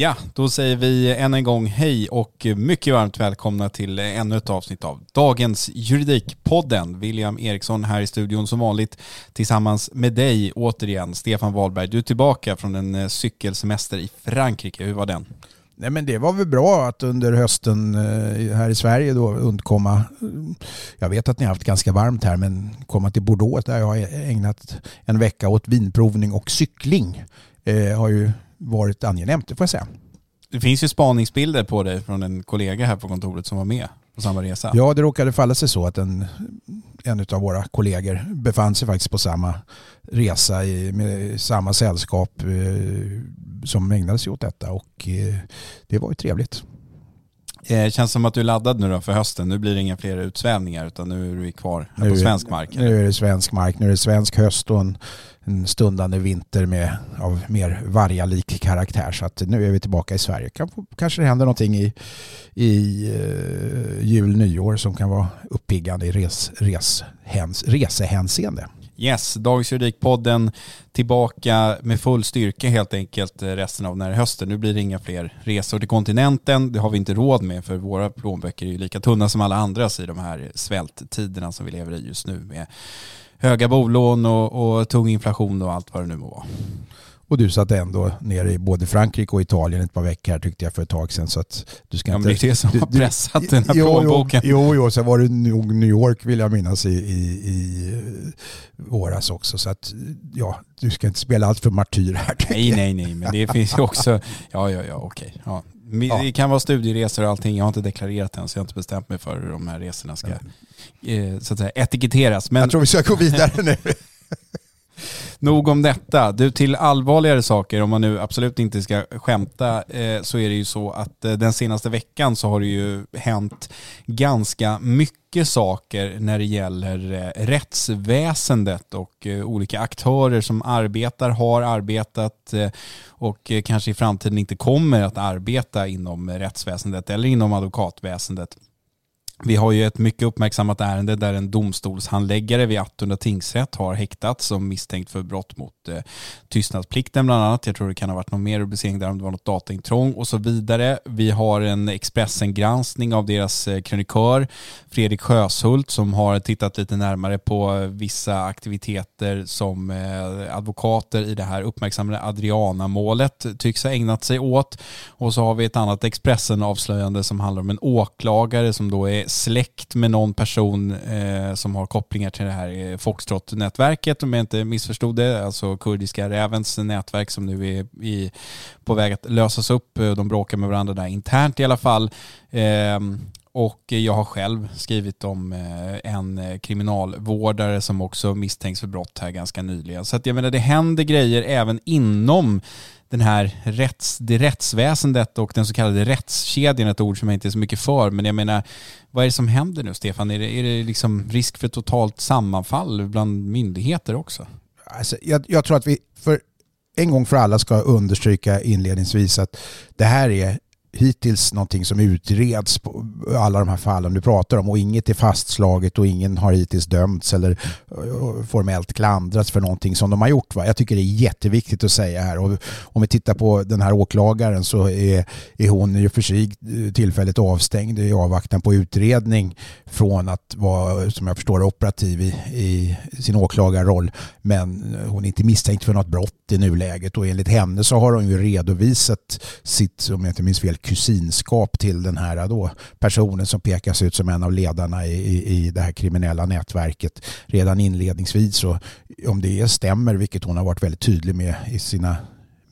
Ja, då säger vi än en gång hej och mycket varmt välkomna till ännu ett avsnitt av dagens Juridikpodden. William Eriksson här i studion som vanligt tillsammans med dig återigen, Stefan Wahlberg. Du är tillbaka från en eh, cykelsemester i Frankrike. Hur var den? Nej men det var väl bra att under hösten eh, här i Sverige då undkomma, jag vet att ni har haft ganska varmt här, men komma till Bordeaux där jag har ägnat en vecka åt vinprovning och cykling eh, har ju varit angenämt, det får jag säga. Det finns ju spaningsbilder på dig från en kollega här på kontoret som var med på samma resa. Ja, det råkade falla sig så att en, en av våra kollegor befann sig faktiskt på samma resa i, med samma sällskap eh, som ägnade sig åt detta och eh, det var ju trevligt. Eh, känns som att du är laddad nu då för hösten. Nu blir det inga fler utsvävningar utan nu är du kvar här Nu på svensk mark. eller? Nu är det svensk mark, nu är det svensk höst och en, en stundande vinter med, av mer vargalik karaktär. Så att nu är vi tillbaka i Sverige. Kan, kanske det händer någonting i, i uh, jul, nyår som kan vara uppiggande i res, res, hens, resehänseende. Yes, Dagens Juridikpodden tillbaka med full styrka helt enkelt resten av den här hösten. Nu blir det inga fler resor till kontinenten. Det har vi inte råd med för våra plånböcker är ju lika tunna som alla andras i de här svälttiderna som vi lever i just nu med höga bolån och, och tung inflation och allt vad det nu må vara. Och du satt ändå nere i både Frankrike och Italien ett par veckor här tyckte jag för ett tag sedan. Så att du ska Ja, inte... det är det som du- har du- pressat den här jo, plånboken. Jo, jo, jo, sen var det nog New York vill jag minnas i, i, i eh, våras också. Så att ja, du ska inte spela allt för martyr här. Nej, nej, nej, men det finns ju också, ja, ja, ja, okej. Ja. Det kan vara studieresor och allting. Jag har inte deklarerat än så jag har inte bestämt mig för hur de här resorna ska eh, så att säga, etiketteras. Men Jag tror vi ska gå vidare nu. Nog om detta. Du, till allvarligare saker, om man nu absolut inte ska skämta, eh, så är det ju så att eh, den senaste veckan så har det ju hänt ganska mycket saker när det gäller eh, rättsväsendet och eh, olika aktörer som arbetar, har arbetat eh, och eh, kanske i framtiden inte kommer att arbeta inom rättsväsendet eller inom advokatväsendet. Vi har ju ett mycket uppmärksammat ärende där en domstolshandläggare vid Attunda tingsrätt har häktats som misstänkt för brott mot eh, tystnadsplikten bland annat. Jag tror det kan ha varit någon mer rubricering där om det var något dataintrång och så vidare. Vi har en Expressen-granskning av deras eh, krönikör Fredrik Sjöshult som har tittat lite närmare på vissa aktiviteter som eh, advokater i det här uppmärksammade Adriana-målet tycks ha ägnat sig åt. Och så har vi ett annat Expressen-avslöjande som handlar om en åklagare som då är släkt med någon person eh, som har kopplingar till det här eh, Foxtrot-nätverket om jag inte missförstod det, alltså kurdiska rävens nätverk som nu är i, på väg att lösas upp. Eh, de bråkar med varandra där internt i alla fall. Eh, och jag har själv skrivit om eh, en eh, kriminalvårdare som också misstänks för brott här ganska nyligen. Så att jag menar det händer grejer även inom den här rätts, det rättsväsendet och den så kallade rättskedjan, ett ord som jag inte är så mycket för, men jag menar, vad är det som händer nu Stefan? Är det, är det liksom risk för totalt sammanfall bland myndigheter också? Alltså, jag, jag tror att vi för en gång för alla ska understryka inledningsvis att det här är hittills någonting som utreds på alla de här fallen du pratar om och inget är fastslaget och ingen har hittills dömts eller eh, formellt klandrats för någonting som de har gjort. Va? Jag tycker det är jätteviktigt att säga här och om vi tittar på den här åklagaren så är, är hon ju för sig eh, tillfälligt avstängd i avvaktan på utredning från att vara, som jag förstår operativ i, i sin åklagarroll men eh, hon är inte misstänkt för något brott i nuläget och enligt henne så har hon ju redovisat sitt, om jag inte minns fel, kusinskap till den här då, personen som pekas ut som en av ledarna i, i, i det här kriminella nätverket redan inledningsvis. Så om det stämmer, vilket hon har varit väldigt tydlig med i sina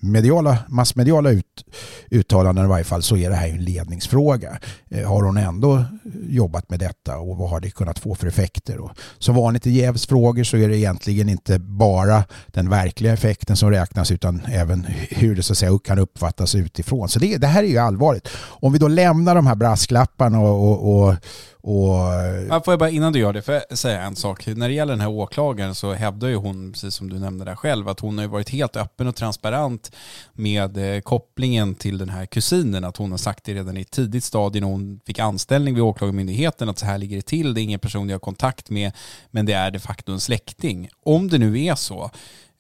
mediala, massmediala ut, uttalanden i varje fall så är det här en ledningsfråga. Eh, har hon ändå jobbat med detta och vad har det kunnat få för effekter? Och som vanligt i jävsfrågor så är det egentligen inte bara den verkliga effekten som räknas utan även hur det så att säga kan uppfattas utifrån. Så det, det här är ju allvarligt. Om vi då lämnar de här brasklapparna och, och, och och... Får jag bara innan du gör det, för säga en sak. När det gäller den här åklagaren så hävdar ju hon, precis som du nämnde där själv, att hon har varit helt öppen och transparent med eh, kopplingen till den här kusinen. Att hon har sagt det redan i ett tidigt stadie när hon fick anställning vid Åklagarmyndigheten att så här ligger det till. Det är ingen person jag har kontakt med, men det är de facto en släkting. Om det nu är så,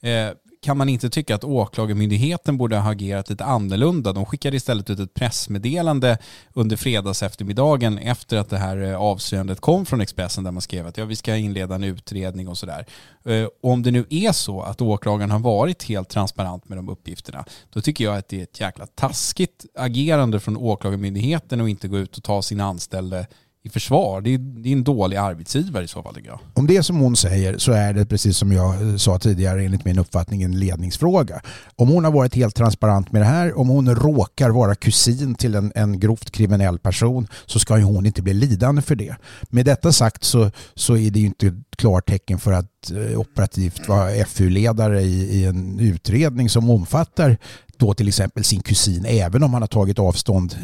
eh, kan man inte tycka att Åklagarmyndigheten borde ha agerat lite annorlunda? De skickade istället ut ett pressmeddelande under fredags eftermiddagen efter att det här eh, avslöjandet kom från Expressen där man skrev att ja, vi ska inleda en utredning och sådär. Eh, om det nu är så att åklagaren har varit helt transparent med de uppgifterna, då tycker jag att det är ett jäkla taskigt agerande från Åklagarmyndigheten att inte gå ut och ta sin anställde i försvar. Det är, det är en dålig arbetsgivare i så fall tycker jag. Om det är som hon säger så är det precis som jag eh, sa tidigare enligt min uppfattning en ledningsfråga. Om hon har varit helt transparent med det här, om hon råkar vara kusin till en, en grovt kriminell person så ska ju hon inte bli lidande för det. Med detta sagt så, så är det ju inte klartecken för att eh, operativt vara FU-ledare i, i en utredning som omfattar då till exempel sin kusin även om han har tagit avstånd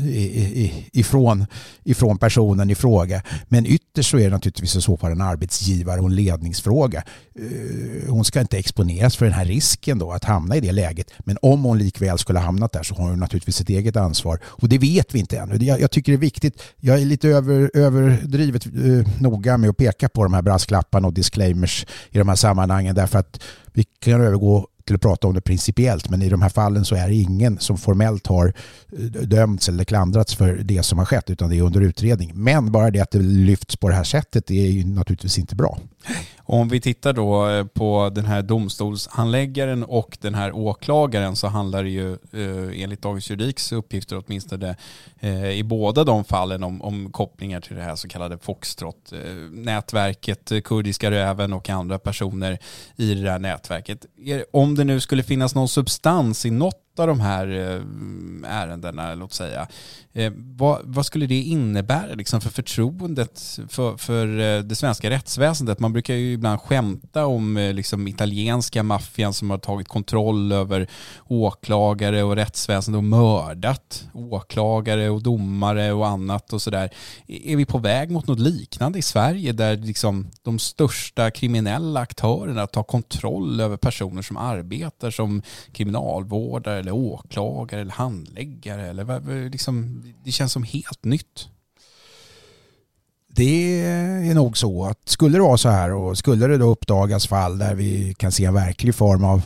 ifrån, ifrån personen i fråga. Men ytterst så är det naturligtvis i så fall en arbetsgivare och en ledningsfråga. Eh, hon ska inte exponeras för den här risken då att hamna i det läget. Men om hon likväl skulle ha hamnat där så har hon naturligtvis ett eget ansvar. Och det vet vi inte ännu. Jag, jag tycker det är viktigt. Jag är lite över, överdrivet eh, noga med att peka på de här brasklapparna och disclaimers i de här sammanhangen därför att vi kan övergå till att prata om det principiellt men i de här fallen så är det ingen som formellt har eh, dömts eller klandrats för det som har skett utan det är under utredning. Men bara det att det lyfts på det här sättet är ju naturligtvis inte bra. Om vi tittar då eh, på den här domstolshandläggaren och den här åklagaren så handlar det ju eh, enligt Dagens Juridiks uppgifter åtminstone eh, i båda de fallen om, om kopplingar till det här så kallade Foxtrot-nätverket, Kurdiska röven och andra personer i det här nätverket. Om det nu skulle finnas någon substans i något av de här eh, ärendena, låt säga, eh, vad, vad skulle det innebära liksom för förtroendet för, för eh, det svenska rättsväsendet? Man brukar ju ibland skämta om liksom italienska maffian som har tagit kontroll över åklagare och rättsväsende och mördat åklagare och domare och annat och sådär. E-, är vi på väg mot något liknande i Sverige där liksom de största kriminella aktörerna tar kontroll över personer som arbetar som kriminalvårdare eller åklagare eller handläggare? Eller liksom, det känns som helt nytt. Det är nog så att skulle det vara så här och skulle det då uppdagas fall där vi kan se en verklig form av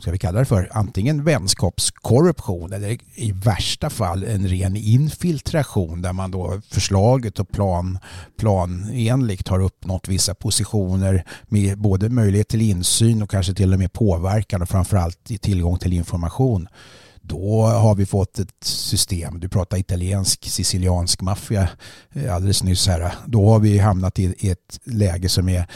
ska vi kalla det för, antingen vänskapskorruption eller i värsta fall en ren infiltration där man då förslaget och plan, planenligt har uppnått vissa positioner med både möjlighet till insyn och kanske till och med påverkan och framförallt tillgång till information. Då har vi fått ett system, du pratar italiensk, siciliansk maffia eh, alldeles nyss här, då har vi hamnat i ett läge som är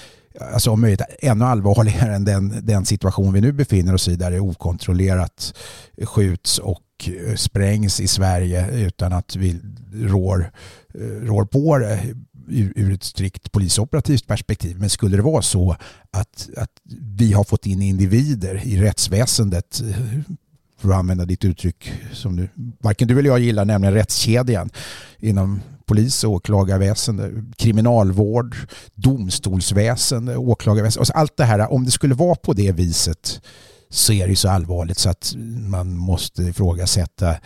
alltså om möjligt ännu allvarligare än den, den situation vi nu befinner oss i där det okontrollerat skjuts och eh, sprängs i Sverige utan att vi rår, eh, rår på det ur, ett strikt polisoperativt perspektiv. Men skulle det vara så att, att vi har fått in individer i rättsväsendet eh, för att använda ditt uttryck som du, varken du eller jag gillar, nämligen rättskedjan inom polis och åklagarväsende, kriminalvård, domstolsväsende, åklagarväsende. Alltså allt det här, om det skulle vara på det viset så är det så allvarligt så att man måste ifrågasätta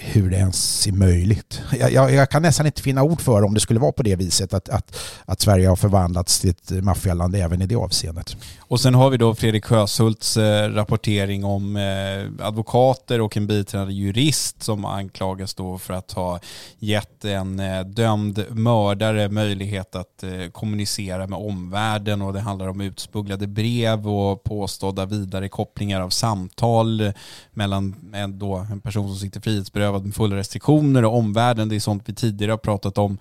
hur det ens är möjligt. Jag, jag, jag, kan nästan inte finna ord för om det skulle vara på det viset att, att, att Sverige har förvandlats till ett maffialand även i det avseendet. Och sen har vi då Fredrik Sjöshults eh, rapportering om eh, advokater och en biträdande jurist som anklagas då för att ha gett en eh, dömd mördare möjlighet att kommunicera med omvärlden och det handlar om utspugglade brev och påstådda vidare kopplingar av samtal mellan en, då, en person som sitter frihetsberövad med fulla restriktioner och omvärlden. Det är sånt vi tidigare har pratat om.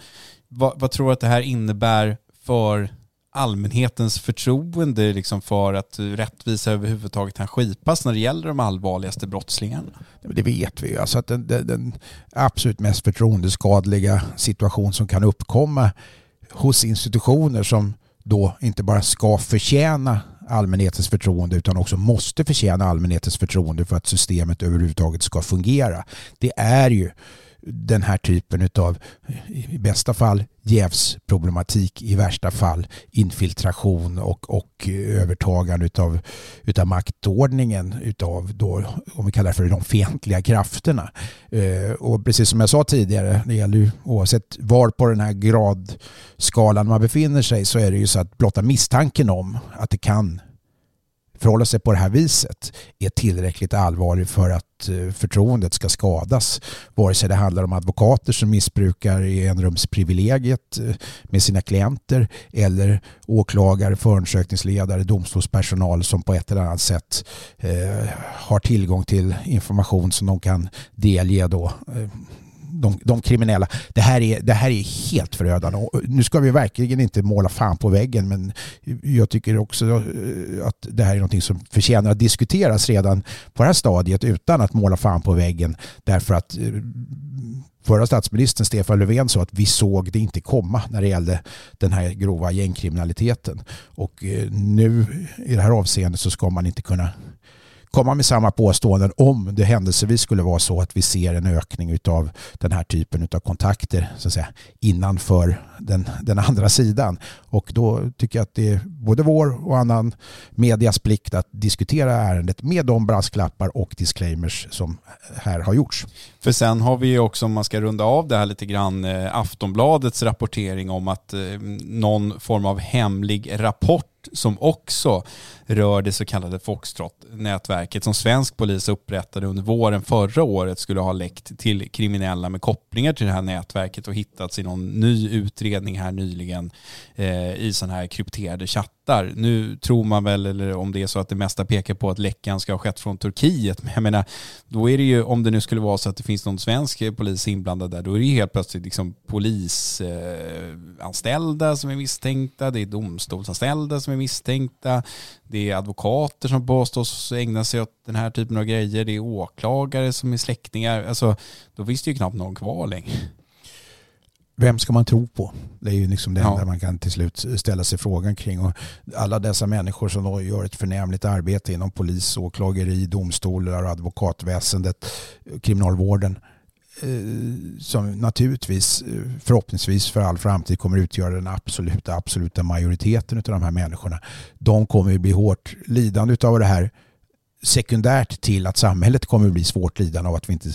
Vad, vad tror du att det här innebär för allmänhetens förtroende liksom för att rättvisa överhuvudtaget kan skipas när det gäller de allvarligaste brottslingarna? Det vet vi ju. Alltså att den, den, den absolut mest förtroendeskadliga situation som kan uppkomma hos institutioner som då inte bara ska förtjäna allmänhetens förtroende utan också måste förtjäna allmänhetens förtroende för att systemet överhuvudtaget ska fungera. Det är ju den här typen av i bästa fall jävsproblematik, i värsta fall infiltration och, och övertagande utav, utav maktordningen utav då, om vi kallar det för de fientliga krafterna. Eh, och precis som jag sa tidigare, det gäller ju oavsett var på den här gradskalan man befinner sig så är det ju så att blotta misstanken om att det kan förhålla sig på det här viset är tillräckligt allvarlig för att eh, förtroendet ska skadas. Vare sig det handlar om advokater som missbrukar enrumsprivilegiet eh, med sina klienter eller åklagare, förundersökningsledare, domstolspersonal som på ett eller annat sätt eh, har tillgång till information som de kan delge då de, de kriminella. Det här, är, det här är helt förödande. Och nu ska vi verkligen inte måla fan på väggen men jag tycker också eh, att det här är något som förtjänar att diskuteras redan på det här stadiet utan att måla fan på väggen. Därför att eh, förra statsministern Stefan Löfven sa att vi såg det inte komma när det gällde den här grova gängkriminaliteten. Och eh, nu i det här avseendet så ska man inte kunna komma med samma påståenden om det händelsevis skulle vara så att vi ser en ökning av den här typen av kontakter så att säga, innanför den, den andra sidan. Och då tycker jag att det är både vår och annan medias plikt att diskutera ärendet med de brasklappar och disclaimers som här har gjorts. För sen har vi ju också, om man ska runda av det här lite grann, eh, Aftonbladets rapportering om att eh, någon form av hemlig rapport som också rör det så kallade Foxtrot-nätverket som svensk polis upprättade under våren förra året skulle ha läckt till kriminella med kopplingar till det här nätverket och hittats i någon ny utredning här nyligen eh, i sådana här krypterade chattar. Nu tror man väl, eller om det är så att det mesta pekar på att läckan ska ha skett från Turkiet, men jag menar, då är det ju, om det nu skulle vara så att det finns någon svensk polis inblandad där, då är det ju helt plötsligt liksom polisanställda eh, som är misstänkta, det är domstolsanställda som är misstänkta, det är advokater som påstås ägna sig åt den här typen av grejer, det är åklagare som är släktingar, alltså då finns det ju knappt någon kvar längre vem ska man tro på? Det är ju liksom det enda ja. man kan till slut ställa sig frågan kring. Och alla dessa människor som då gör ett förnämligt arbete inom polis, åklageri, domstolar, advokatväsendet, kriminalvården eh, Eh, som naturligtvis eh, förhoppningsvis för all framtid kommer utgöra den absoluta, absoluta majoriteten av de här människorna. De kommer att bli hårt lidande av det här sekundärt till att samhället kommer att bli svårt lidande av att vi inte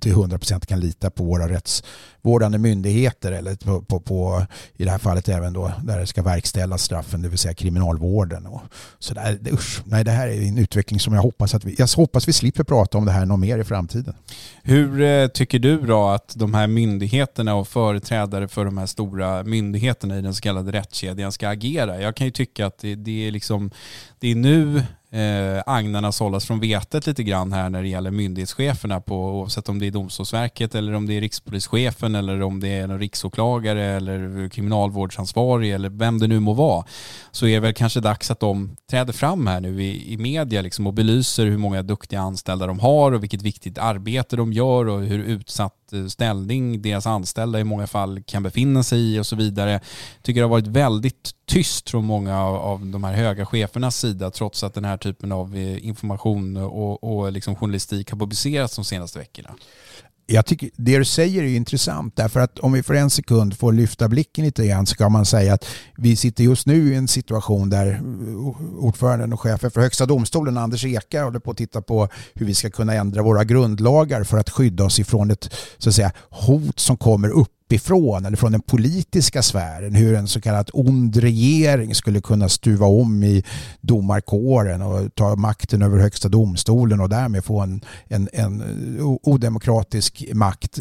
till 100% kan lita på våra rättsvårdande myndigheter eller på, på, på, i det här fallet även då där det ska verkställas straffen, det vill säga kriminalvården. Och så där, usch, nej, det här är en utveckling som jag hoppas att vi, jag hoppas vi slipper prata om det här något mer i framtiden. Hur eh, tycker du då att de här myndigheterna och företrädare för de här stora myndigheterna i den så kallade rättskedjan ska agera? Jag kan ju tycka att det, det är liksom det är nu eh, agnarna sållas från vetet lite grann här när det gäller myndighetscheferna på oavsett om det är Domstolsverket eller om det är rikspolischefen eller om det är en riksåklagare eller kriminalvårdsansvarig eller vem det nu må vara. Så är det väl kanske dags att de träder fram här nu i, i media liksom och belyser hur många duktiga anställda de har och vilket viktigt arbete de gör och hur utsatt Eh, ställning deras anställda i många fall kan befinna sig i och så vidare. Tycker det har varit väldigt tyst från många av de här höga chefernas sida trots att den här typen av eh, information och, och liksom journalistik har publicerats de senaste veckorna. Jag tycker det du säger är intressant därför att om vi för en sekund får lyfta blicken lite grann så kan man säga att vi sitter just nu i en situation där eh, ordföranden och chefen för Högsta domstolen Anders Eka håller på att titta på hur vi ska kunna ändra våra grundlagar för att skydda oss ifrån ett så att säga, hot som kommer upp uppifrån eller från den politiska sfären hur en så kallad ond regering skulle kunna stuva om i domarkåren och ta makten över högsta domstolen och därmed få en, en, en odemokratisk makt.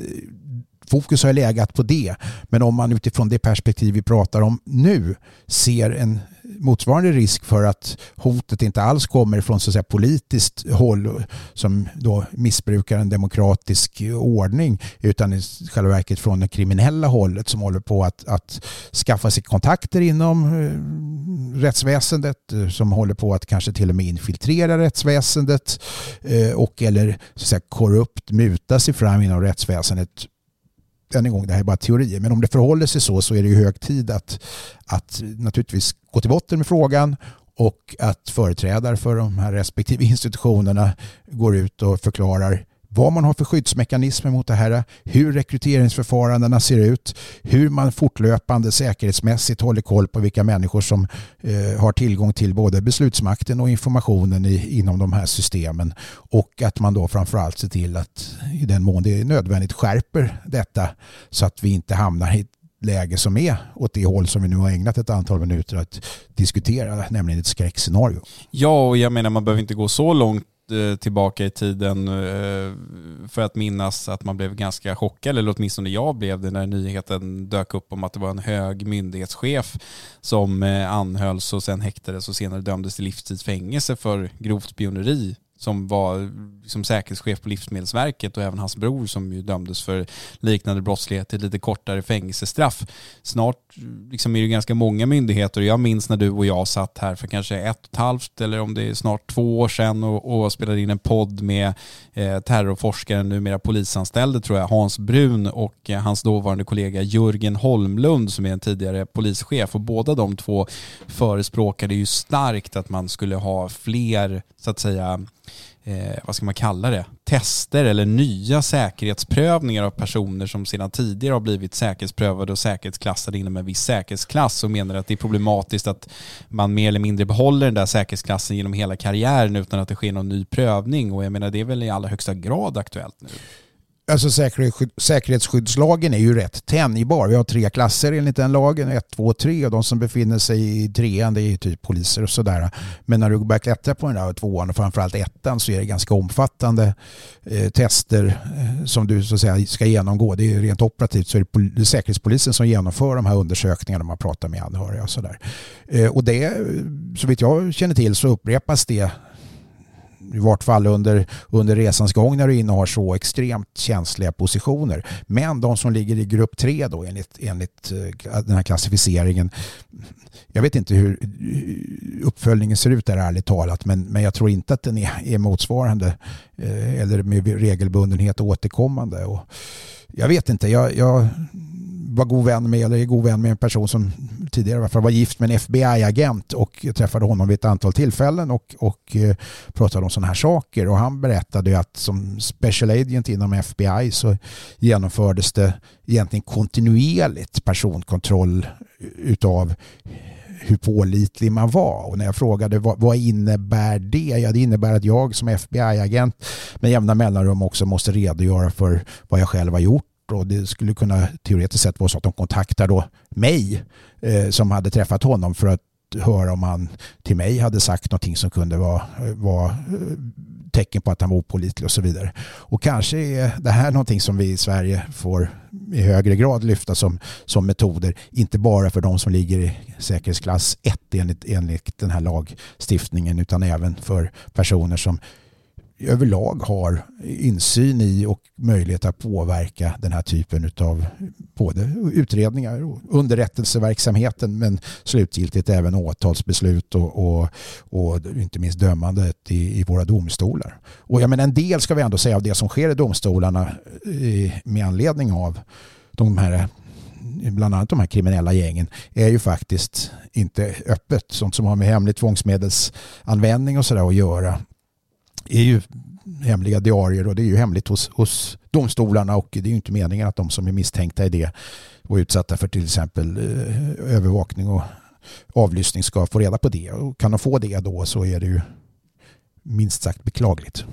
Fokus har legat på det. Men om man utifrån det perspektiv vi pratar om nu ser en motsvarande risk för att hotet inte alls kommer från så att säga, politiskt håll som då missbrukar en demokratisk ordning utan i själva verket från det kriminella hållet som håller på att, att skaffa sig kontakter inom eh, rättsväsendet eh, som håller på att kanske till och med infiltrera rättsväsendet eh, och eller så att säga, korrupt muta sig fram inom rättsväsendet än en gång, det här är bara teorier, men om det förhåller sig så så är det ju hög tid att, att naturligtvis gå till botten med frågan och att företrädare för de här respektive institutionerna går ut och förklarar vad man har för skyddsmekanismer mot det här, hur rekryteringsförfarandena ser ut, hur man fortlöpande säkerhetsmässigt håller koll på vilka människor som eh, har tillgång till både beslutsmakten och informationen i, inom de här systemen och att man då framförallt ser till att i den mån det är nödvändigt skärper detta så att vi inte hamnar i ett läge som är åt det håll som vi nu har ägnat ett antal minuter att diskutera, nämligen ett skräckscenario. Ja, och jag menar man behöver inte gå så långt Eh, tillbaka i tiden eh, för att minnas att man blev ganska chockad, eller åtminstone jag blev det när nyheten dök upp om att det var en hög myndighetschef som eh, anhölls och sen häktades och senare dömdes till livstidsfängelse för grovt spioneri som var liksom säkerhetschef på Livsmedelsverket och även hans bror som ju dömdes för liknande brottslighet till lite kortare fängelsestraff. Snart liksom är det ganska många myndigheter och jag minns när du och jag satt här för kanske ett och ett halvt eller om det är snart två år sedan och, och spelade in en podd med eh, terrorforskaren, numera polisanställde tror jag, Hans Brun och eh, hans dåvarande kollega Jörgen Holmlund som är en tidigare polischef och båda de två förespråkade ju starkt att man skulle ha fler så att säga eh, vad ska man kalla det, tester eller nya säkerhetsprövningar av personer som sedan tidigare har blivit säkerhetsprövade och säkerhetsklassade inom en viss säkerhetsklass och menar att det är problematiskt att man mer eller mindre behåller den där säkerhetsklassen genom hela karriären utan att det sker någon ny prövning och jag menar det är väl i allra högsta grad aktuellt nu. Alltså säkerhetsskyddslagen är ju rätt tänjbar. Vi har tre klasser enligt den lagen, ett, två, tre och de som befinner sig i trean det är ju typ poliser och sådär. Men när du börjar klättra på den där tvåan och framförallt ettan så är det ganska omfattande eh, tester eh, som du så att säga ska genomgå. Det är rent operativt så är det, det är Säkerhetspolisen som genomför de här undersökningarna man pratar med anhöriga och sådär. Eh, och det, så vitt jag känner till så upprepas det i vart fall under, under resans gång när du innehar så extremt känsliga positioner. Men de som ligger i grupp 3 då enligt, enligt eh, den här klassificeringen jag vet inte hur eh, uppföljningen ser ut där ärligt talat men, men jag tror inte att den är, är motsvarande eh, eller med regelbundenhet återkommande. Och jag vet inte, jag, jag var god vän med, eller är god vän med en person som tidigare i alla fall var gift med en FBI-agent och träffade honom vid ett antal tillfällen och, och eh, pratade om sådana här saker och han berättade att som special agent inom FBI så genomfördes det egentligen kontinuerligt personkontroll utav hur pålitlig man var. Och när jag frågade vad, vad innebär det? Ja, det innebär att jag som FBI-agent med jämna mellanrum också måste redogöra för vad jag själv har gjort och det skulle kunna teoretiskt sett vara så att de kontaktar då mig eh, som hade träffat honom för att höra om han till mig hade sagt någonting som kunde vara, vara eh, tecken på att han var opolitlig och så vidare. Och kanske är det här någonting som vi i Sverige får i högre grad lyfta som, som metoder, inte bara för de som ligger i säkerhetsklass 1 enligt, enligt den här lagstiftningen utan även för personer som överlag har insyn i och möjlighet att påverka den här typen av både utredningar och underrättelseverksamheten men slutgiltigt även åtalsbeslut och, och, och inte minst dömandet i, i, våra domstolar. Och jag menar, en del ska vi ändå säga av det som sker i domstolarna eh, med anledning av de här bland annat de här kriminella gängen är ju faktiskt inte öppet. Sånt som har med hemlig tvångsmedelsanvändning och sådär att göra är ju hemliga diarier och det är ju hemligt hos, hos domstolarna och det är ju inte meningen att de som är misstänkta i det och utsatta för till exempel eh, övervakning och avlyssning ska få reda på det. Och kan de få det då så är det ju minst sagt beklagligt.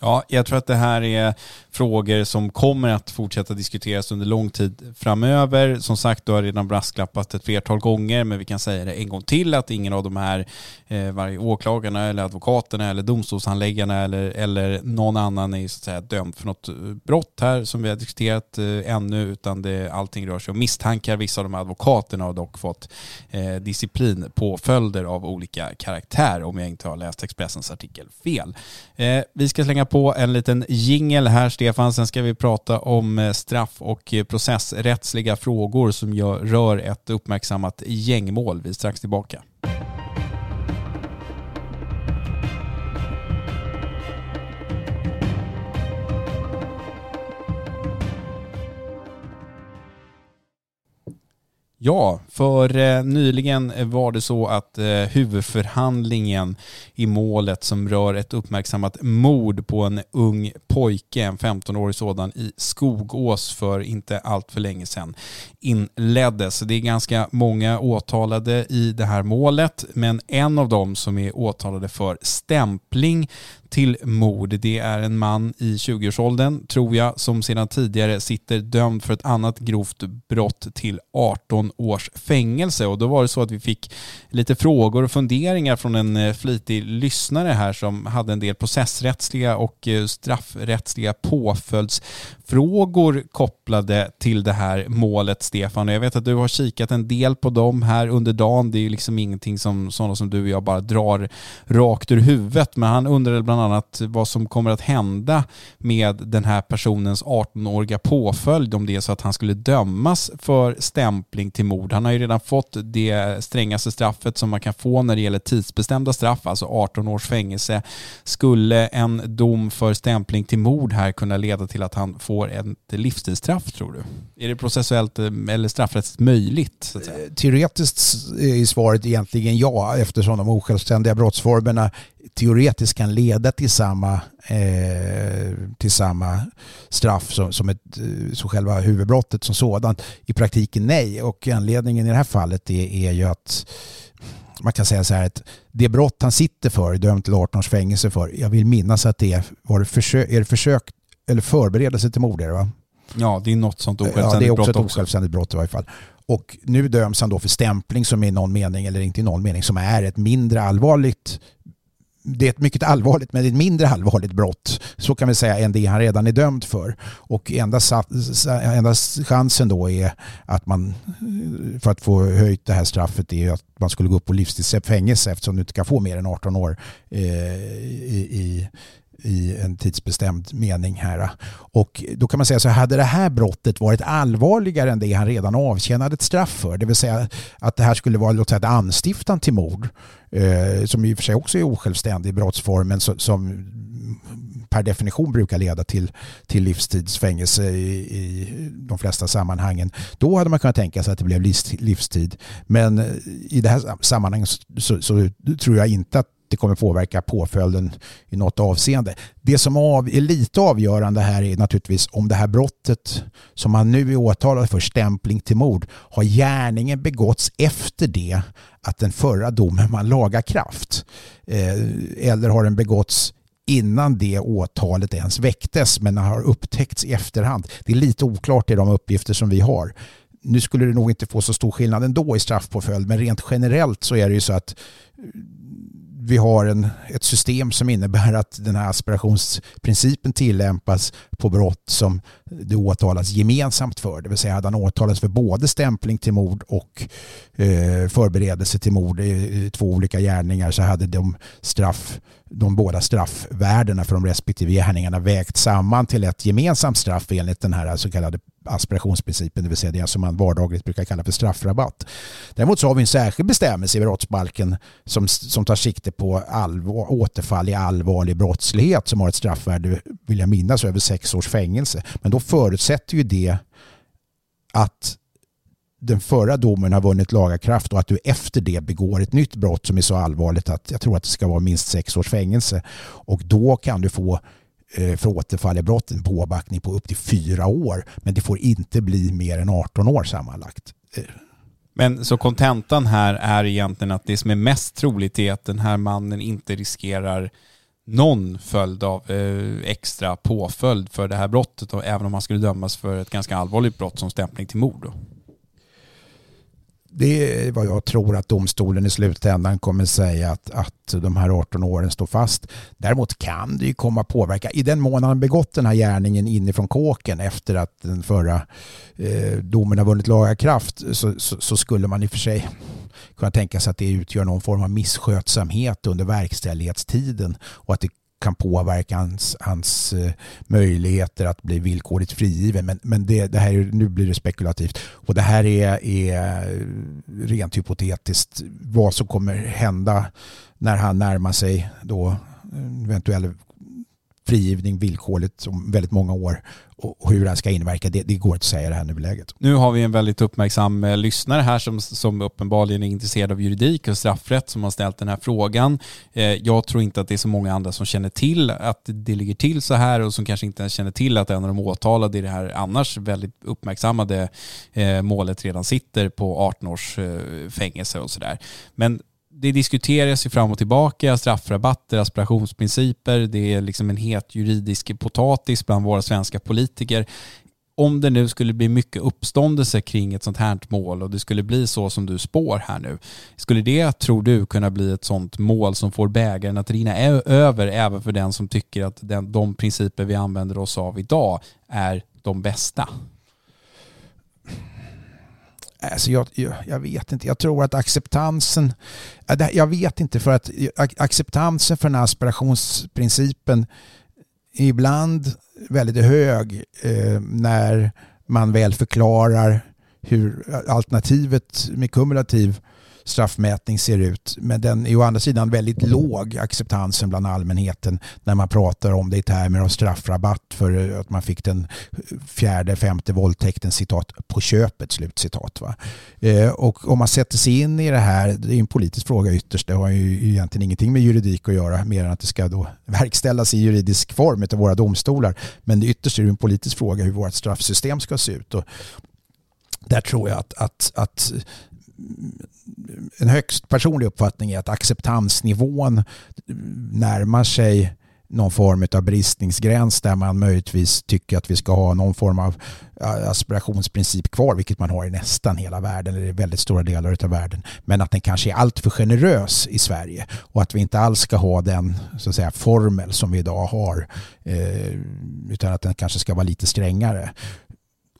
Ja, jag tror att det här är frågor som kommer att fortsätta diskuteras under lång tid framöver. Som sagt, du har redan brasklappat ett flertal gånger, men vi kan säga det en gång till att ingen av de här, eh, varje åklagarna eller advokaterna eller domstolshandläggarna eller, eller någon annan är så att säga dömd för något eh, brott här som vi har diskuterat eh, ännu, utan det, allting rör sig om misstankar. Vissa av de här advokaterna har dock fått eh, disciplinpåföljder av olika karaktär, om jag inte har läst Expressens artikel fel. Eh, vi ska slänga på en liten jingel här, Stefan. Sen ska vi prata om eh, straff och eh, processrättsliga frågor som rör ett uppmärksammat gängmål. Vi är strax tillbaka. Ja, för eh, nyligen var det så att eh, huvudförhandlingen i målet som rör ett uppmärksammat mord på en ung pojke, en 15-årig sådan, i Skogås för inte allt för länge sedan inleddes. Det är ganska många åtalade i det här målet, men en av dem som är åtalade för stämpling till mord. Det är en man i 20-årsåldern, tror jag, som sedan tidigare sitter dömd för ett annat grovt brott till 18 års fängelse. Och då var det så att vi fick lite frågor och funderingar från en eh, flitig lyssnare här som hade en del processrättsliga och eh, straffrättsliga påföljdsfrågor kopplade till det här målet, Stefan. Och jag vet att du har kikat en del på dem här under dagen. Det är ju liksom ingenting som sådana som du och jag bara drar rakt ur huvudet. Men han undrade bland bland annat vad som kommer att hända med den här personens 18-åriga påföljd om det är så att han skulle dömas för stämpling till mord. Han har ju redan fått det strängaste straffet som man kan få när det gäller tidsbestämda straff, alltså 18 års fängelse. Skulle en dom för stämpling till mord här kunna leda till att han får ett livstidsstraff tror du? Är det processuellt eh, eller straffrättsligt möjligt? Eh, teoretiskt är svaret egentligen ja eftersom de osjälvständiga brottsformerna teoretiskt kan leda till samma, eh, till samma straff som, som, ett, eh, som själva huvudbrottet som sådant. I praktiken nej och anledningen i det här fallet är, är ju att man kan säga så här att det brott han sitter för, dömd till 18 års fängelse för, jag vill minnas att det var försök, är det försök eller förberedelse till mord, är det va? Ja, det är något sånt osjälvständigt brott. Ja, det är också ett osjälvständigt brott i varje fall. Och nu döms han då för stämpling som i någon mening, eller inte i någon mening, som är ett mindre allvarligt det är ett mycket allvarligt men ett mindre allvarligt brott så kan vi säga än det han redan är dömd för. Och enda, enda chansen då är att man för att få höjt det här straffet är att man skulle gå upp på livstidsfängelse eftersom du inte kan få mer än 18 år eh, i, i i en tidsbestämd mening här. Och då kan man säga så hade det här brottet varit allvarligare än det han redan avtjänade ett straff för, det vill säga att det här skulle vara låt säga, ett anstiftan till mord, eh, som i och för sig också är osjälvständig brottsform, men så, som per definition brukar leda till, till livstidsfängelse i, i de flesta sammanhangen. Då hade man kunnat tänka sig att det blev livstid. Men i det här sammanhanget så, så tror jag inte att det kommer påverka påföljden i något avseende. Det som är lite avgörande här är naturligtvis om det här brottet som man nu är åtalad för, stämpling till mord, har gärningen begåtts efter det att den förra domen man laga kraft. Eh, eller har den begåtts innan det åtalet ens väcktes men har upptäckts i efterhand. Det är lite oklart i de uppgifter som vi har. Nu skulle det nog inte få så stor skillnad ändå i straffpåföljd men rent generellt så är det ju så att vi har en, ett system som innebär att den här aspirationsprincipen tillämpas på brott som det åtalas gemensamt för. Det vill säga hade han åtalats för både stämpling till mord och eh, förberedelse till mord i två olika gärningar så hade de, straff, de båda straffvärdena för de respektive gärningarna vägt samman till ett gemensamt straff enligt den här så kallade aspirationsprincipen, det vill säga det som man vardagligt brukar kalla för straffrabatt. Däremot så har vi en särskild bestämmelse i brottsbalken som, som tar sikte på allvar, återfall i allvarlig brottslighet som har ett straffvärde, vill jag minnas, över sex års fängelse. Men då förutsätter ju det att den förra domen har vunnit lagakraft och att du efter det begår ett nytt brott som är så allvarligt att jag tror att det ska vara minst sex års fängelse. Och då kan du få eh, för återfall i brott en påbackning på upp till fyra år. Men det får inte bli mer än 18 år sammanlagt. Eh. Men så kontentan här är egentligen att det som är mest troligt är att den här mannen inte riskerar någon följd av eh, extra påföljd för det här brottet, och även om han skulle dömas för ett ganska allvarligt brott som stämpling till mord. Det är vad jag tror att domstolen i slutändan kommer säga att, att de här 18 åren står fast. Däremot kan det ju komma påverka. I den mån han begått den här gärningen inifrån kåken efter att den förra eh, domen har vunnit lagakraft så, så, så, skulle man i och för sig kunna tänka sig att det utgör någon form av misskötsamhet under verkställighetstiden och att det kan påverka hans, hans eh, möjligheter att bli villkorligt frigiven. Men, men det, det här, nu blir det spekulativt. Och det här är, är eh, rent hypotetiskt vad som kommer hända när han närmar sig då eh, eventuell frigivning villkorligt om väldigt många år och hur det här ska inverka, det, det går inte att säga det här nuläget. Nu har vi en väldigt uppmärksam eh, lyssnare här som, som uppenbarligen är intresserad av juridik och straffrätt som har ställt den här frågan. Eh, jag tror inte att det är så många andra som känner till att det ligger till så här och som kanske inte ens känner till att en av de åtalade i det här annars väldigt uppmärksammade eh, målet redan sitter på 18 års eh, fängelse och sådär. Men det diskuteras ju fram och tillbaka, straffrabatter, aspirationsprinciper, det är liksom en het juridisk potatis bland våra svenska politiker. Om det nu skulle bli mycket uppståndelse kring ett sånt här mål och det skulle bli så som du spår här nu, skulle det, tror du, kunna bli ett sånt mål som får bägaren att rinna över även för den som tycker att den, de principer vi använder oss av idag är de bästa? Alltså jag, jag, vet inte. Jag tror att acceptansen... Äh, jag vet inte för att acceptansen för den här aspirationsprincipen är ibland väldigt hög eh, när man väl förklarar hur äh, alternativet med kumulativ straffmätning ser ut. Men den är å andra sidan väldigt låg, acceptansen bland allmänheten, när man pratar om det i termer av straffrabatt för eh, att man fick den fjärde, femte våldtäkten citat på köpet, slutcitat. Va? Eh, och om man sätter sig in i det här, det är en politisk fråga ytterst, det har ju egentligen ingenting med juridik att göra, mer än att det ska då verkställas i juridisk form av våra domstolar. Men ytterst är det en politisk fråga hur vårt straffsystem ska se ut. Och där tror jag att, att, att en högst personlig uppfattning är att acceptansnivån närmar sig någon form av bristningsgräns där man möjligtvis tycker att vi ska ha någon form av aspirationsprincip kvar, vilket man har i nästan hela världen eller i väldigt stora delar av världen. Men att den kanske är alltför generös i Sverige och att vi inte alls ska ha den så att säga, formel som vi idag har eh, utan att den kanske ska vara lite strängare.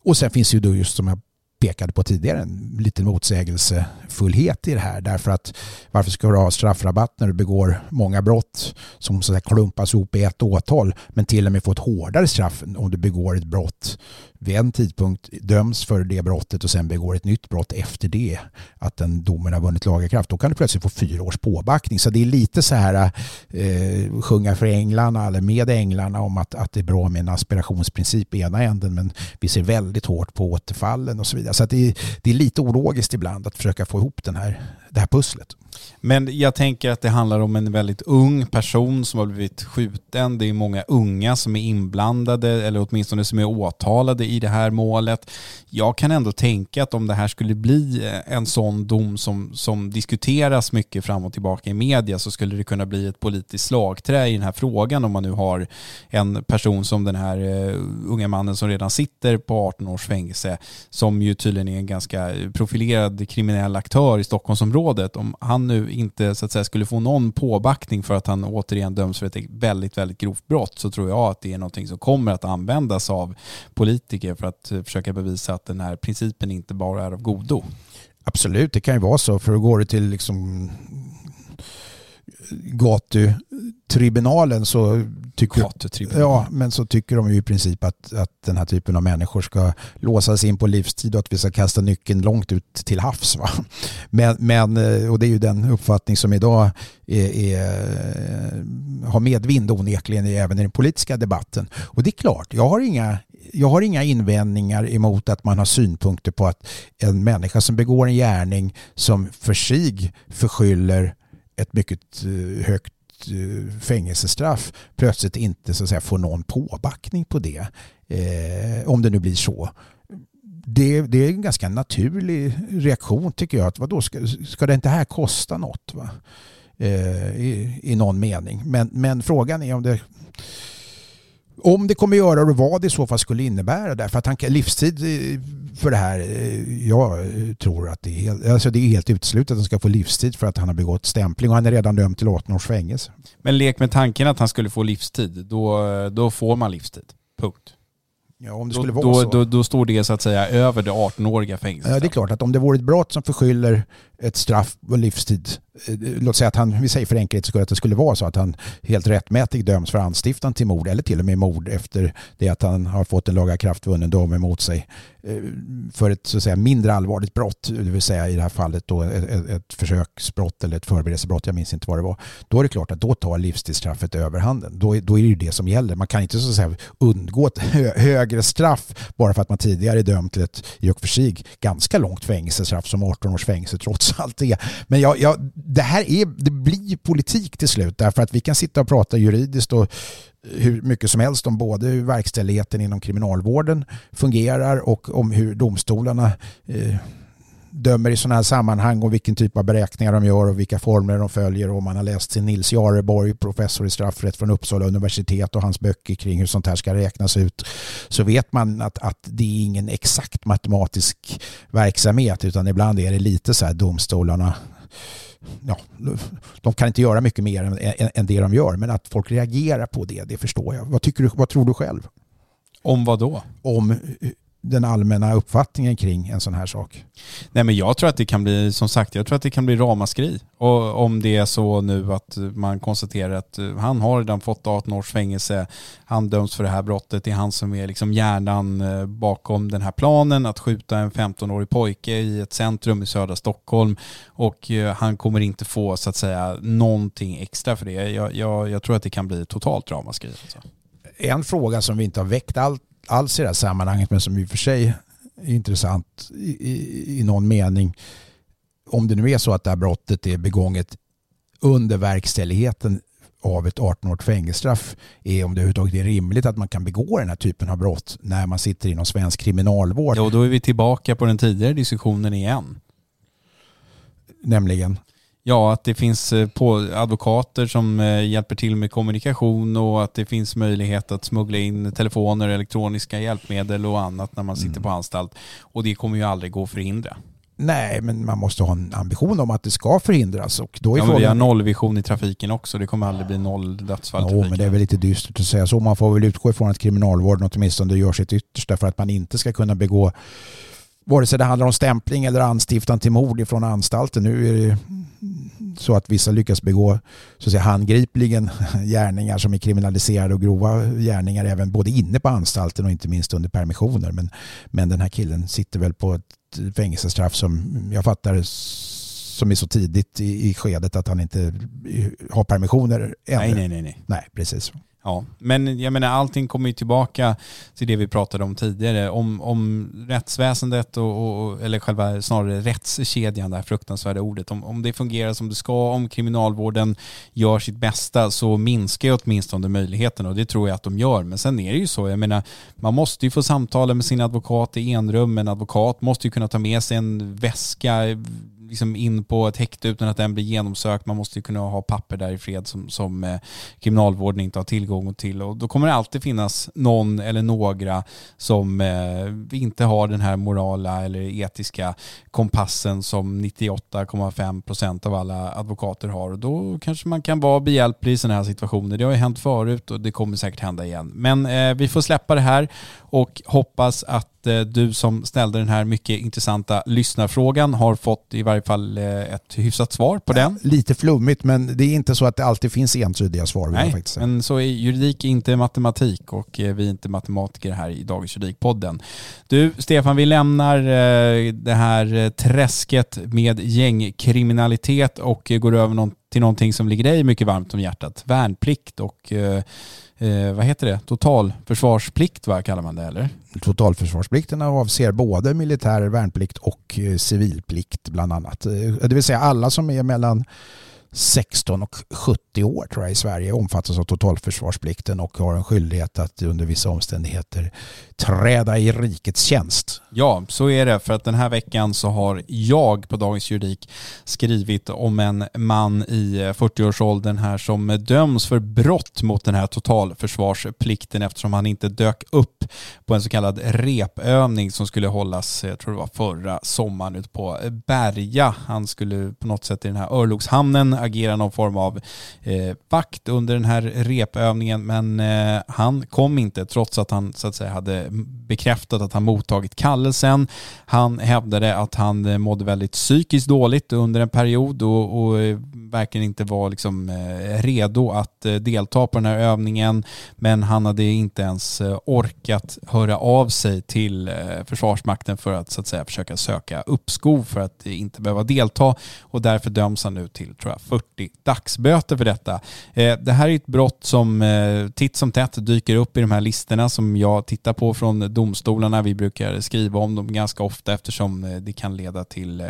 Och sen finns ju då just som jag pekade på tidigare en liten motsägelsefullhet i det här. Därför att varför ska du ha straffrabatt när du begår många brott som så klumpas ihop i ett åtal men till och med få ett hårdare straff om du begår ett brott vid en tidpunkt döms för det brottet och sen begår ett nytt brott efter det att den domen har vunnit lagakraft. Då kan du plötsligt få fyra års påbackning. Så det är lite så här eh, sjunga för änglarna eller med änglarna om att, att det är bra med en aspirationsprincip i ena änden men vi ser väldigt hårt på återfallen och så vidare. Så det, är, det är lite ologiskt ibland att försöka få ihop den här, det här pusslet. Men jag tänker att det handlar om en väldigt ung person som har blivit skjuten. Det är många unga som är inblandade eller åtminstone som är åtalade i det här målet. Jag kan ändå tänka att om det här skulle bli eh, en sån dom som, som diskuteras mycket fram och tillbaka i media så skulle det kunna bli ett politiskt slagträ i den här frågan om man nu har en person som den här eh, unga mannen som redan sitter på 18 års fängelse som ju tydligen är en ganska profilerad kriminell aktör i Stockholmsområdet. Om han han nu inte så att säga, skulle få någon påbackning för att han återigen döms för ett väldigt, väldigt grovt brott så tror jag att det är någonting som kommer att användas av politiker för att eh, försöka bevisa att den här principen inte bara är av godo. Absolut, det kan ju vara så. För då går det till liksom gatutribunalen så tycker, ja, men så tycker de ju i princip att, att den här typen av människor ska låsas in på livstid och att vi ska kasta nyckeln långt ut till havs. Va? Men, men, eh, och det är ju den uppfattning som idag är, är, har medvind onekligen även i den politiska debatten. Och det är klart, jag har inga jag har inga invändningar emot att man har synpunkter på att en människa som begår en gärning som för sig förskyller ett mycket eh, högt eh, fängelsestraff plötsligt inte så att säga, får någon påbackning på det. Eh, om det nu blir så. Det, det, är en ganska naturlig reaktion tycker jag. Att vadå, ska, ska det inte här kosta något? Va? Eh, i, I någon mening. Men, men frågan är om det om det kommer göra och vad det i så fall skulle innebära. Därför att han livstid eh, för det här. Eh, jag tror att det är, helt, alltså det är helt uteslutet att han ska få livstid för att han har begått stämpling och han är redan dömd till 18 års fängelse. Men lek med tanken att han skulle få livstid, då, då får man livstid. Punkt. Ja, om det skulle då, vara då, så. Då, då, står det så att säga över det 18-åriga fängelset. Ja, det är klart att om det vore ett brott som förskyller ett straff på livstid. Eh, låt säga att han, vi säger för enkelhetens skull att det skulle vara så att han helt rättmätigt döms för anstiftan till mord eller till och med mord efter det att han har fått en lagakraftvunnen dom emot sig eh, för ett så att säga, mindre allvarligt brott, det vill säga i det här fallet då ett, ett försöksbrott eller ett förberedelsebrott, jag minns inte vad det var. Då är det klart att då tar livstidsstraffet överhanden. Då, då är det ju det som gäller. Man kan inte så att säga undgå ett hö, högre straff bara för att man tidigare är dömd till ett i och för sig ganska långt fängelsestraff som 18 års fängelse trots allt är. Men jag, jag, det här är, det blir politik till slut därför att vi kan sitta och prata juridiskt och eh, hur mycket som helst om både hur verkställigheten inom kriminalvården fungerar och om hur domstolarna eh, dömer i sådana här sammanhang och vilken typ av beräkningar de gör och vilka formler de följer och man har läst sin Nils Jareborg, professor i straffrätt från Uppsala universitet och hans böcker kring hur sånt här ska räknas ut så vet man att, att det är ingen exakt matematisk verksamhet utan ibland är det lite så här domstolarna ja, de kan inte göra mycket mer än, än, det de gör men att folk reagerar på det, det förstår jag. Vad, tycker du, vad tror du själv? Om vad då? Om den allmänna uppfattningen kring en sån här sak? Nej men jag tror att det kan bli, som sagt, jag tror att det kan bli ramaskri. Och om det är så nu att man konstaterar att han har redan fått 18 års fängelse, han döms för det här brottet, det är han som är liksom hjärnan eh, bakom den här planen att skjuta en 15-årig pojke i ett centrum i södra Stockholm och eh, han kommer inte få så att säga någonting extra för det. Jag, jag, jag tror att det kan bli totalt ramaskri. Alltså. En fråga som vi inte har väckt allt alls i det här sammanhanget men som i och för sig är intressant i, i, i någon mening. Om det nu är så att det här brottet är begånget under verkställigheten av ett 18-årigt fängelsestraff är om det överhuvudtaget är rimligt att man kan begå den här typen av brott när man sitter inom svensk kriminalvård. Ja, och då är vi tillbaka på den tidigare diskussionen igen. Nämligen? Ja, att det finns eh, advokater som eh, hjälper till med kommunikation och att det finns möjlighet att smuggla in telefoner, elektroniska hjälpmedel och annat när man sitter mm. på anstalt. Och det kommer ju aldrig gå att förhindra. Nej, men man måste ha en ambition om att det ska förhindras. Och då är ja, frågan... Vi har nollvision i trafiken också. Det kommer aldrig bli noll dödsfall Jo, men det är väl lite dystert att säga så. Man får väl utgå ifrån att kriminalvården åtminstone gör sitt yttersta för att man inte ska kunna begå vare sig det handlar om stämpling eller anstiftan till mord ifrån anstalten. Nu är det så att vissa lyckas begå så att säga, handgripligen gärningar som är kriminaliserade och grova gärningar även både inne på anstalten och inte minst under permissioner. Men, men den här killen sitter väl på ett fängelsestraff som jag fattar som är så tidigt i, i skedet att han inte har permissioner ännu. Nej, nej, nej. Nej, nej precis. Ja, men jag menar allting kommer ju tillbaka till det vi pratade om tidigare. Om, om rättsväsendet och, och, eller själva snarare rättskedjan, det här fruktansvärda ordet. Om, om det fungerar som det ska, om kriminalvården gör sitt bästa så minskar ju åtminstone möjligheterna och det tror jag att de gör. Men sen är det ju så, jag menar man måste ju få samtala med sin advokat i enrum. En advokat måste ju kunna ta med sig en väska liksom in på ett häkte utan att den blir genomsökt. Man måste ju kunna ha papper där i fred som, som eh, kriminalvården inte har tillgång till. Och då kommer det alltid finnas någon eller några som eh, inte har den här morala eller etiska kompassen som 98,5 procent av alla advokater har. Och då kanske man kan vara behjälplig i sådana här situationer. Det har ju hänt förut och det kommer säkert hända igen. Men eh, vi får släppa det här och hoppas att du som ställde den här mycket intressanta lyssnarfrågan har fått i varje fall eh, ett hyfsat svar på den. Lite flummigt men det är inte så att det alltid finns entydiga svar. Nej, men så är juridik inte matematik och eh, vi är inte matematiker här i Dagens Juridikpodden. Du Stefan, vi lämnar det här träsket med gängkriminalitet och går över till någonting som ligger dig mycket varmt om hjärtat. Värnplikt och eh, vad heter det, totalförsvarsplikt vad kallar man det eller? Totalförsvarsplikten avser både militär värnplikt och eh, civilplikt bland annat. Eh, det vill säga alla som är mellan 16 och 70 år tror jag i Sverige omfattas av totalförsvarsplikten och har en skyldighet att under vissa omständigheter träda i rikets tjänst. Ja, så är det. För att den här veckan så har jag på Dagens Juridik skrivit om en man i 40-årsåldern här som döms för brott mot den här totalförsvarsplikten eftersom han inte dök upp på en så kallad repövning som skulle hållas, eh, jag tror det var förra sommaren ute på Berga. Han skulle på något sätt i den här örlogshamnen agera någon form av eh, vakt under den här repövningen men eh, han kom inte trots att han så att säga hade bekräftat att han mottagit kallelsen. Han hävdade att han eh, mådde väldigt psykiskt dåligt under en period och, och eh, verkligen inte var liksom eh, redo att delta på den här övningen men han hade inte ens orkat höra av sig till Försvarsmakten för att så att säga försöka söka uppskov för att inte behöva delta och därför döms han nu till tror jag 40 dagsböter för detta. Det här är ett brott som titt som tätt dyker upp i de här listorna som jag tittar på från domstolarna. Vi brukar skriva om dem ganska ofta eftersom eh, det kan leda till eh,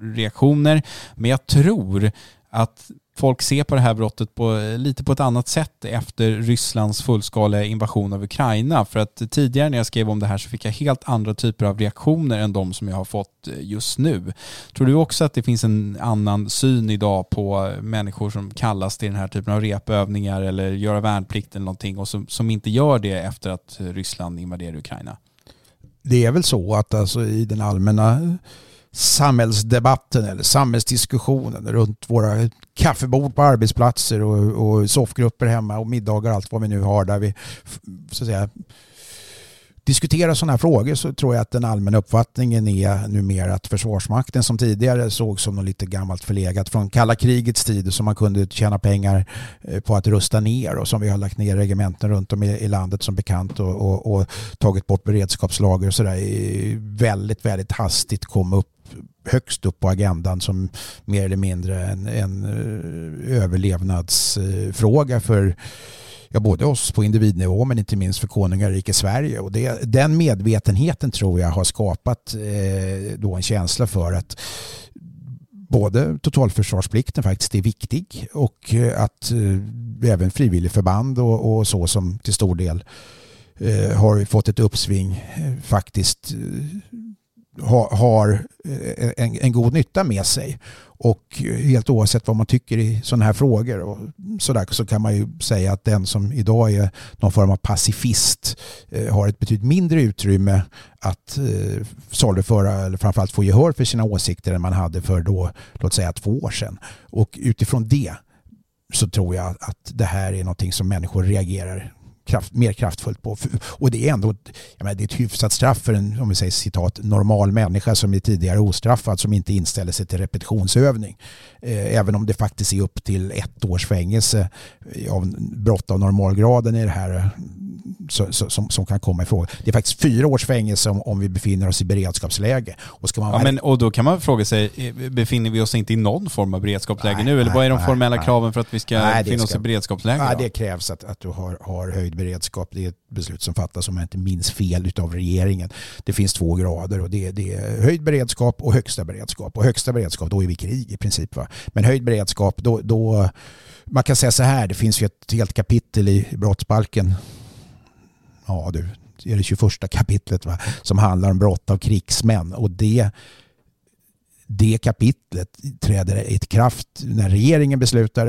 reaktioner. Men jag tror att folk ser på det här brottet på, eh, lite på ett annat sätt efter Rysslands fullskaliga invasion av Ukraina. För att tidigare när jag skrev om det här så fick jag helt andra typer av reaktioner än de som jag har fått eh, just nu. Tror du också att det finns en annan syn idag på eh, människor som kallas till den här typen av repövningar eller göra värnplikt eller någonting och som, som inte gör det efter att Ryssland invaderar Ukraina? Det är väl så att alltså i den allmänna samhällsdebatten eller samhällsdiskussionen runt våra kaffebord på arbetsplatser och, och soffgrupper hemma och middagar och allt vad vi nu har där vi så att säga diskuterar sådana här frågor så tror jag att den allmänna uppfattningen är numera att Försvarsmakten som tidigare såg som något lite gammalt förlegat från kalla krigets tid som man kunde tjäna pengar eh, på att rusta ner och som vi har lagt ner regementen runt om i, landet som bekant och, och, och tagit bort beredskapslager och sådär väldigt, väldigt hastigt kom upp högst upp på agendan som mer eller mindre en, en eh, överlevnadsfråga för ja, både oss på individnivå men inte minst för konungariket Sverige. Och det, den medvetenheten tror jag har skapat eh, då en känsla för att både totalförsvarsplikten faktiskt är viktig och eh, att eh, även frivilligförband och, och så som till stor del eh, har fått ett uppsving eh, faktiskt ha, har eh, en, en, god nytta med sig. Och helt oavsett vad man tycker i sådana här frågor och så, där, så kan man ju säga att den som idag är någon form av pacifist eh, har ett betydligt mindre utrymme att eh, saluföra eller framförallt få gehör för sina åsikter än man hade för då, låt säga två år sedan. Och utifrån det så tror jag att det här är någonting som människor reagerar kraft, mer kraftfullt på. Och det är ändå menar, det är ett hyfsat straff för en om vi säger citat, normal människa som är tidigare ostraffad som inte inställer sig till repetitionsövning. Eh, även om det faktiskt är upp till ett års fängelse eh, av brott av normalgraden i det här som, som kan komma ifrån. Det är faktiskt fyra års fängelse om, om vi befinner oss i beredskapsläge. Och, ska man ja, men, och då kan man fråga sig, eh, befinner vi oss inte i någon form av beredskapsläge nej, nu? Eller nej, vad är de nej, formella kraven för att vi ska nej, befinna oss i beredskapsläge? Nej, det krävs att, att du har, har höjd beredskap. Det är ett beslut som fattas, om jag inte minns fel, av regeringen. Det finns två grader och det, det är höjd beredskap och högsta beredskap. Och högsta beredskap, då är vi krig i princip. Va? Men höjd beredskap, då, då man kan säga så här, det finns ju ett helt kapitel i brottsbalken ja du, är det 21 kapitlet va, som handlar om brott av krigsmän. Och det det kapitlet träder i kraft när regeringen beslutar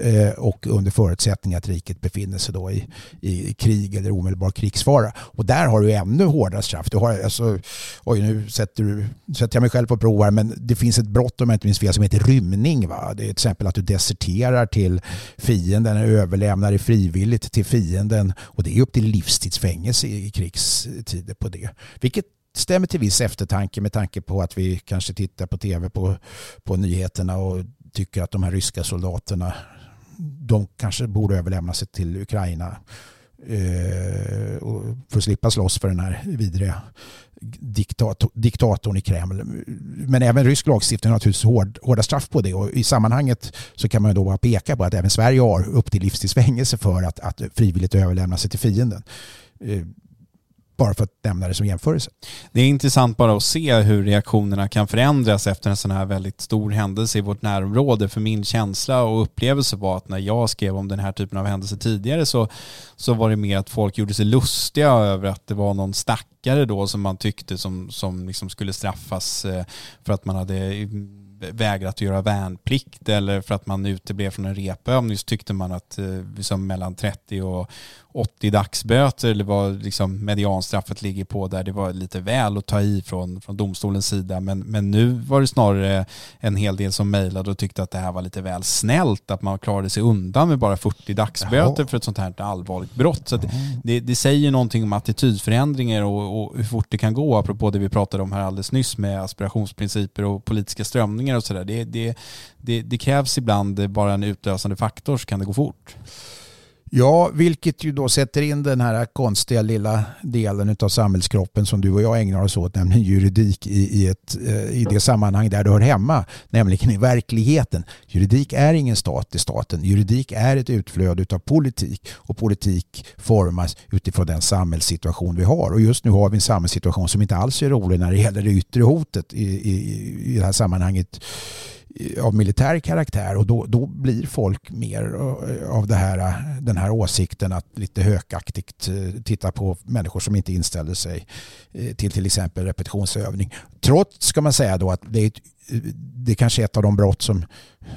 eh, och under förutsättning att riket befinner sig då i, i krig eller omedelbar krigsfara. Och där har du ännu hårdare straff. Du har, alltså, oj, nu sätter, du, sätter jag mig själv på prov här, men det finns ett brott om jag inte minns fel som heter rymning. Va? Det är till exempel att du deserterar till fienden, överlämnar dig frivilligt till fienden och det är upp till livstidsfängelse i krigstider på det. Vilket stämmer till viss eftertanke med tanke på att vi kanske tittar på tv på, på nyheterna och tycker att de här ryska soldaterna de kanske borde överlämna sig till Ukraina eh, för att slippa slåss för den här vidriga diktator, diktatorn i Kreml. Men även rysk lagstiftning har naturligtvis hård, hårda straff på det och i sammanhanget så kan man då bara peka på att även Sverige har upp till livstidsfängelse för att, att frivilligt överlämna sig till fienden. Eh, bara för att nämna det som jämförelse. Det är intressant bara att se hur reaktionerna kan förändras efter en sån här väldigt stor händelse i vårt närområde. För min känsla och upplevelse var att när jag skrev om den här typen av händelser tidigare så, så var det mer att folk gjorde sig lustiga över att det var någon stackare då som man tyckte som, som liksom skulle straffas eh, för att man hade eh, vägrat att göra värnplikt eller för att man uteblev från en repövning så tyckte man att liksom mellan 30 och 80 dagsböter eller vad liksom medianstraffet ligger på där det var lite väl att ta i från, från domstolens sida. Men, men nu var det snarare en hel del som mejlade och tyckte att det här var lite väl snällt, att man klarade sig undan med bara 40 dagsböter Jaha. för ett sånt här allvarligt brott. Så det, det, säger någonting om attitydförändringar och, och hur fort det kan gå, apropå det vi pratade om här alldeles nyss med aspirationsprinciper och politiska strömningar och sådär. Det, det, det, det krävs ibland bara en utlösande faktor så kan det gå fort. Ja, vilket ju då sätter in den här konstiga lilla delen av samhällskroppen som du och jag ägnar oss åt, nämligen juridik i, i, ett, eh, i det sammanhang där du hör hemma, nämligen i verkligheten. Juridik är ingen stat i staten. Juridik är ett utflöde av politik och politik formas utifrån den samhällssituation vi har. Och just nu har vi en samhällssituation som inte alls är rolig när det gäller det yttre hotet i, i, i det här sammanhanget av militär karaktär och då, då blir folk mer eh, av det här, den här åsikten att lite hökaktigt eh, titta på människor som inte inställer sig eh, till till exempel repetitionsövning. Trots ska man säga då att det är, det är ett av de brott som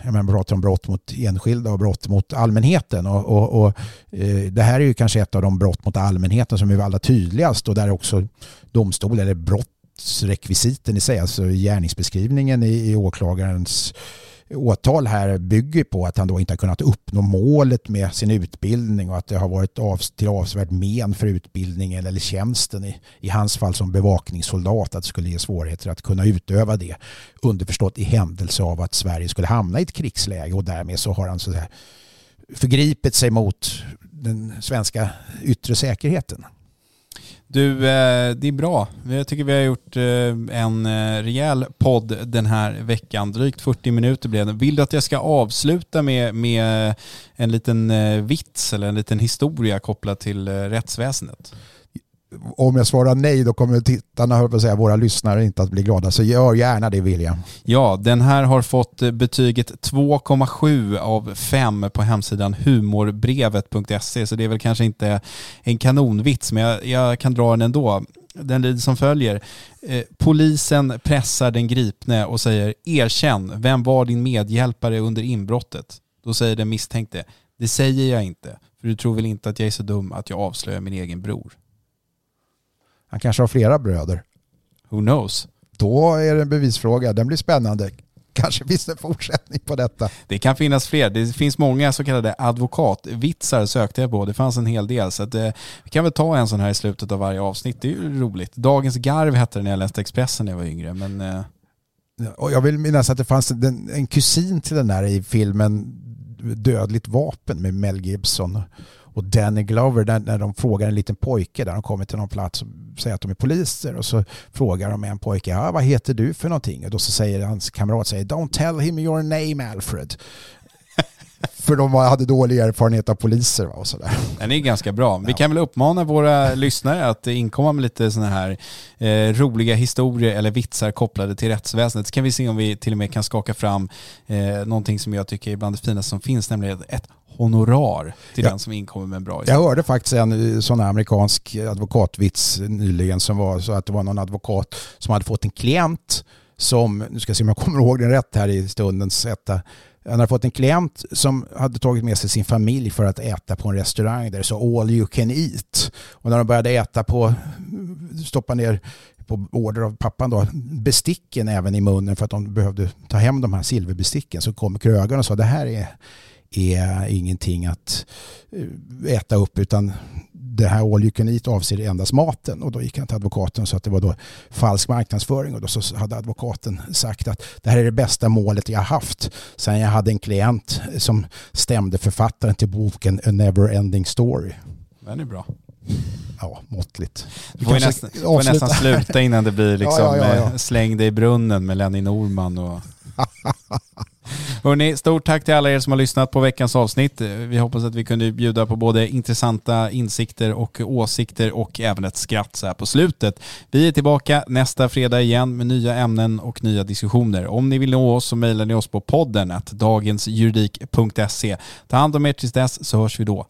jag menar, brott om brott mot enskilda och brott mot allmänheten. Och, och, och eh, det här är ju kanske ett av de brott mot allmänheten som är allra tydligast och där också domstol eller brott brottsrekvisiten i sig, alltså gärningsbeskrivningen i, i åklagarens åtal här bygger på att han då inte har kunnat uppnå målet med sin utbildning och att det har varit av, till avsevärt men för utbildningen eller tjänsten i, i hans fall som bevakningssoldat att det skulle ge svårigheter att kunna utöva det underförstått i händelse av att Sverige skulle hamna i ett krigsläge och därmed så har han så här förgripit sig mot den svenska yttre säkerheten. Du, eh, det är bra. Jag tycker vi har gjort eh, en eh, rejäl podd den här veckan. Drygt 40 minuter blev det. Vill du att jag ska avsluta med, med en liten vits eller en liten historia kopplad till rättsväsendet? Om jag svarar nej då kommer tittarna, jag på säga, våra lyssnare inte att bli glada. Så gör gärna det William. Ja, den här har fått eh, betyget 2,7 av 5 på hemsidan humorbrevet.se så det är väl kanske inte en kanonvits men jag, jag kan dra den ändå. Den lyder som följer. Eh, polisen pressar den gripne och säger erkänn, vem var din medhjälpare under inbrottet? Då säger den misstänkte, det säger jag inte, för du tror väl inte att jag är så dum att jag avslöjar min egen bror. Han kanske har flera bröder. Who knows? Då är det en bevisfråga. Den blir spännande. Kanske finns det en fortsättning på detta. Det kan finnas fler. Det finns många så kallade advokatvitsar sökte jag på. Det fanns en hel del. Så att, eh, vi kan väl ta en sån här i slutet av varje avsnitt. Det är ju roligt. Dagens garv hette den när jag läste Expressen när jag var yngre. Men, eh... och jag vill minnas att det fanns en, en kusin till den där i filmen Dödligt vapen med Mel Gibson och Danny Glover när, när de frågar en liten pojke där de kommer till någon plats och säger att de är poliser och så frågar de en pojke ja, vad heter du för någonting? Och då så säger hans kamrat säger don't tell him your name Alfred för de hade dålig erfarenhet av poliser och sådär. Den är ganska bra. Vi kan väl uppmana våra lyssnare att inkomma med lite sådana här eh, roliga historier eller vitsar kopplade till rättsväsendet. Så kan vi se om vi till och med kan skaka fram eh, någonting som jag tycker är bland det finaste som finns, nämligen ett honorar till ja. den som inkommer med en bra historia. Jag hörde faktiskt en eh, sån amerikansk advokatvits nyligen som var så att det var någon advokat som hade fått en klient som, nu ska jag se om jag kommer ihåg den rätt här i stundens etta, han hade fått en klient som hade tagit med sig sin familj för att äta på en restaurang där det sa all you can eat. Och när de började äta på, stoppa ner på order av pappan då, besticken även i munnen för att de behövde ta hem de här silverbesticken så kom krögaren och sa det här är, är ingenting att eh, äta upp utan det här all you can eat avser endast maten och då gick han till advokaten och sa att det var då falsk marknadsföring och då så hade advokaten sagt att det här är det bästa målet jag haft sen jag hade en klient som stämde författaren till boken A Never Ending Story. Den är bra. Ja, måttligt. Du får, nästan, får nästan sluta innan det blir liksom ja, ja, ja, ja. släng dig i brunnen med Lenny Norman och Hörrni, stort tack till alla er som har lyssnat på veckans avsnitt. Vi hoppas att vi kunde bjuda på både intressanta insikter och åsikter och även ett skratt så här på slutet. Vi är tillbaka nästa fredag igen med nya ämnen och nya diskussioner. Om ni vill nå oss så mejlar ni oss på podden att dagensjuridik.se. Ta hand om er tills dess så hörs vi då.